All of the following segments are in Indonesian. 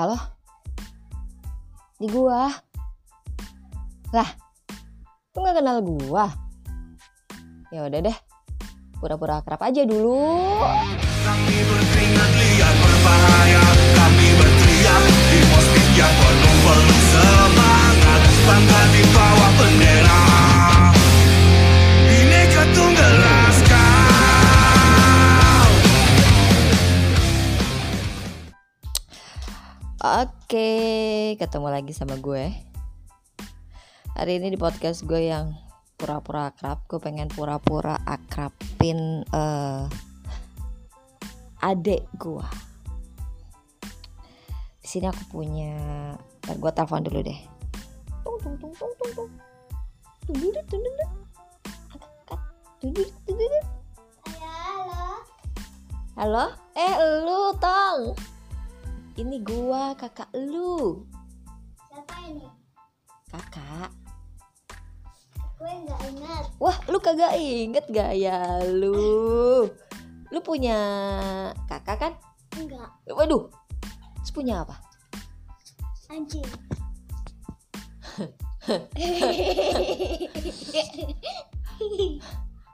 Halo? Di gua? Lah, lu gak kenal gua? Ya udah deh, pura-pura akrab aja dulu. Kami berkeringat liar berbahaya Kami berteriak di postik yang penuh-penuh semangat Bangga di bawah bendera Oke, ketemu lagi sama gue. Hari ini di podcast gue yang pura-pura akrab, gue pengen pura-pura akrabin eh adek gue. Di sini aku punya, ntar gue telepon dulu deh. Tung tung tung tung tung tung. Tududut, tududut. Angkat, angkat. Tududut, tududut. Halo. Halo? Eh, lu tong. Ini gua kakak lu. Siapa ini? Kakak. Gue nggak ingat. Wah, lu kagak inget gak ya lu? Lu punya kakak kan? Enggak. Waduh. Terus punya apa? Anjing.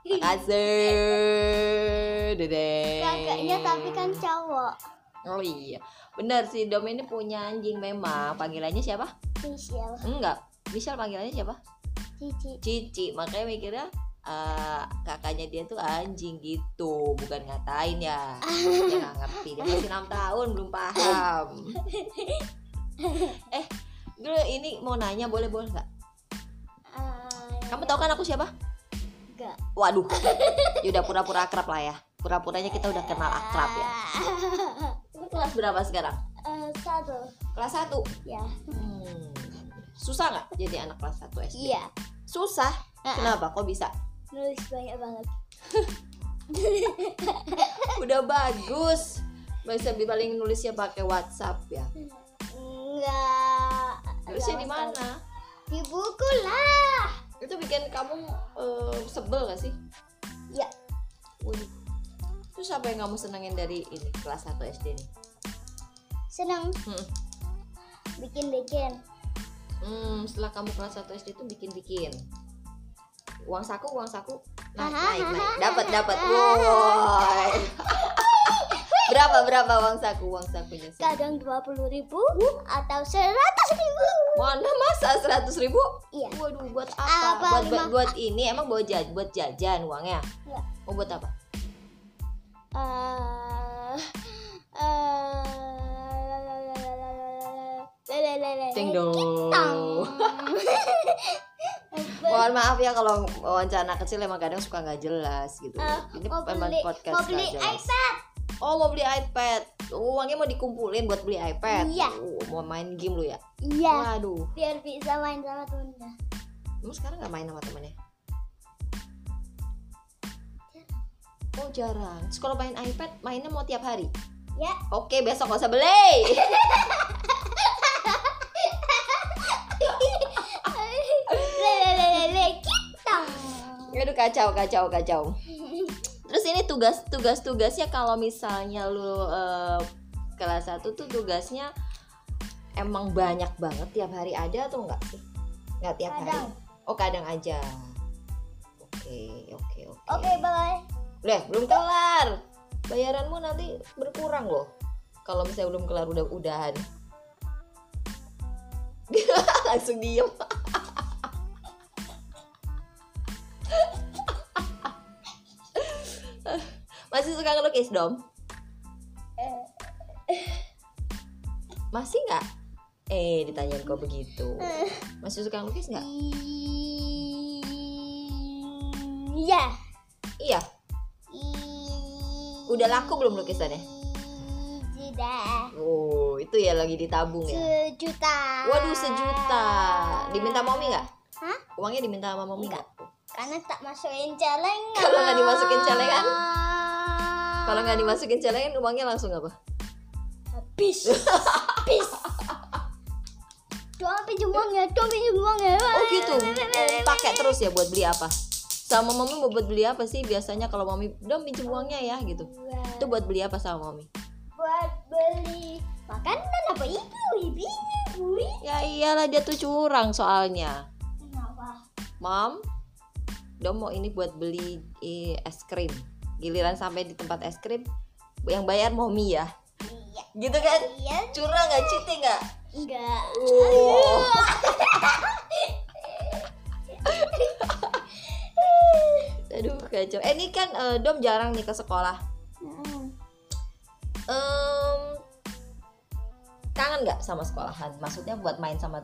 Makasih. Dede. Kakaknya tapi kan cowok. Oh iya. Bener sih, Dom ini punya anjing memang. Panggilannya siapa? Michelle. Enggak. Michelle panggilannya siapa? Cici. Cici. Makanya mikirnya eh, kakaknya dia tuh anjing gitu, bukan ngatain ya. Dia nggak ngerti. Dia masih enam tahun belum paham. eh, gue ini mau nanya boleh boleh nggak? Eh, Kamu tahu kan aku siapa? Enggak. Waduh. Ya udah pura-pura akrab lah ya. Pura-puranya kita udah kenal akrab ya. Kelas berapa sekarang? Eh, satu. Kelas 1. Ya. Hmm. Susah nggak jadi anak kelas 1 SD? Iya. Susah. Kenapa? Kok bisa? Nulis banyak banget. Udah bagus. Bisa paling nulisnya pakai WhatsApp ya. Enggak. Nulisnya di mana? Di buku lah. Itu bikin kamu eh, sebel gak sih? Ya. Waduh. Terus apa yang kamu senengin dari ini kelas 1 SD nih? Senang Hmm. bikin-bikin. Hmm, setelah kamu kelas 1 SD itu bikin-bikin. Uang saku, uang saku. Naik, Hahaha. naik, naik. Dapat, dapat. Woi. berapa, berapa uang saku, uang sakunya sih? Kadang 20.000 ribu atau 100 ribu. Mana masa 100 ribu? Iya. Waduh, buat apa? Apa, buat, buat, buat ini, emang buat jajan, buat jajan uangnya? Iya. Mau buat apa? Eh, eh, Ding dong. Mohon maaf ya kalau wawancara anak kecil emang kadang suka nggak jelas gitu. Eh, Ini mau memang beli podcast mau beli jelas. iPad Oh mau beli iPad. Uangnya mau dikumpulin buat beli iPad. Iya. Oh, mau main game lu ya? iya Waduh. biar bisa main sama temennya Kamu sekarang nggak main sama temennya? Oh jarang. Terus kalau main iPad mainnya mau tiap hari? ya Oke besok gak usah beli. kacau kacau kacau. Terus ini tugas tugas tugasnya kalau misalnya lu eh, kelas 1 tuh tugasnya emang banyak banget tiap hari ada atau enggak sih? Enggak tiap hari. Kadang. Oh kadang aja. Oke oke oke. oke bye Leh, belum kelar. Bayaranmu nanti berkurang loh. Kalau misalnya belum kelar udah udahan. Langsung diem. Masih suka ngelukis dom? Masih nggak? Eh, ditanyain kok begitu. Masih suka ngelukis nggak? iya Iya. Udah laku belum lukisannya? sudah Oh, itu ya lagi ditabung ya. sejuta Waduh, sejuta. Diminta mami nggak? Hah? Uangnya diminta sama mami Enggak. nggak? karena tak masukin celengan Kalau nggak dimasukin celengan? Kalau nggak dimasukin celengan, uangnya langsung apa? habis habis doang pinjam uangnya doang pinjam uangnya Oh gitu. Pakai terus ya buat beli apa? Sama mami mau buat beli apa sih? Biasanya kalau mami, udah pinjam uangnya ya gitu. Itu buat beli apa sama mami? buat beli Makanan apa itu? Ibu ibu. Ya iyalah dia tuh curang soalnya. Kenapa? Mom, Dom mau ini buat beli eh, es krim. Giliran sampai di tempat es krim, yang bayar mommy ya. Iya. Gitu kan? Iya. Curang nggak cheating nggak? Enggak. Oh. Aduh kacau. Eh ini kan eh, Dom jarang nih ke sekolah. Em, kangen nggak sama sekolahan? Maksudnya buat main sama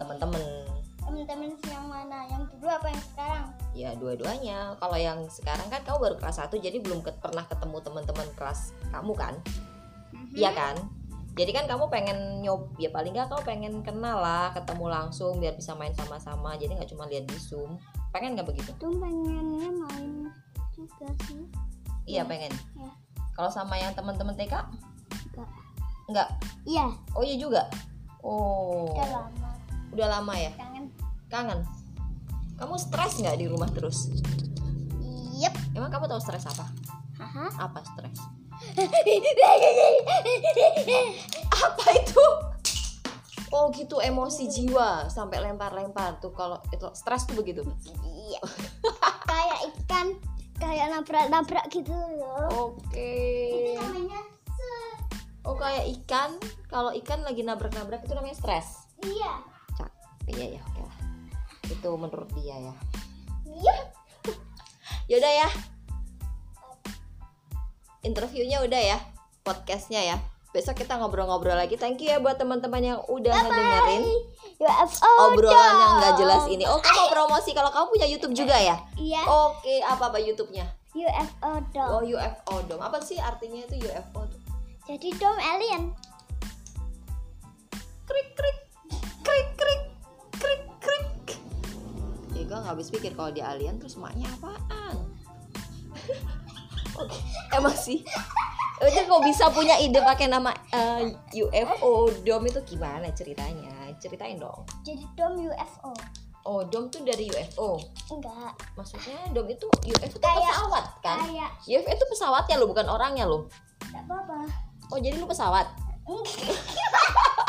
teman-teman? Temen-temen yang mana? Yang dulu apa yang sekarang? Ya dua-duanya. Kalau yang sekarang kan kamu baru kelas 1 jadi belum ke- pernah ketemu teman-teman kelas kamu kan? Iya kan? Jadi kan kamu pengen nyob, ya paling nggak kamu pengen kenal lah, ketemu langsung biar bisa main sama-sama. Jadi nggak cuma lihat di zoom. Pengen nggak begitu? Tuh pengennya main juga sih. Iya Iya. pengen. Iya. Kalau sama yang teman-teman TK? Enggak. Enggak. Iya. Oh iya juga. Oh. Udah lama. Udah lama ya? Kangen. Kamu stres nggak di rumah terus? Yep. Emang kamu tahu stres apa? Haha. Apa stres? Apa itu? Oh gitu emosi jiwa sampai lempar-lempar tuh kalau itu stres tuh begitu. Iya. kayak ikan kayak nabrak-nabrak gitu loh. Oke. Se- Oh kayak ikan, kalau ikan lagi nabrak-nabrak itu namanya stres. Iya. Cak. Iya ya, oke lah. Itu menurut dia ya. Iya. Yaudah ya. Interviewnya udah ya, podcastnya ya. Besok kita ngobrol-ngobrol lagi. Thank you ya buat teman-teman yang udah ngedengerin UFO. obrolan yang nggak jelas ini. Oh, kamu mau promosi kalau kamu punya YouTube juga ya? Iya. Oke, apa apa YouTube-nya? UFO dong. Oh, UFO dom. Apa sih artinya itu UFO? tuh? Jadi dom alien. Krik krik gue nggak habis pikir kalau dia alien terus maknya apaan? Oke, emang sih. Udah kok bisa punya ide pakai nama eh, UFO dom itu gimana ceritanya? Ceritain dong. Jadi dom UFO. Oh, dom tuh dari UFO. Enggak. Maksudnya dom itu UFO itu Kayak- pesawat kan? Kayak UFO itu pesawatnya lo bukan orangnya lo. enggak apa-apa. Oh, jadi lu pesawat?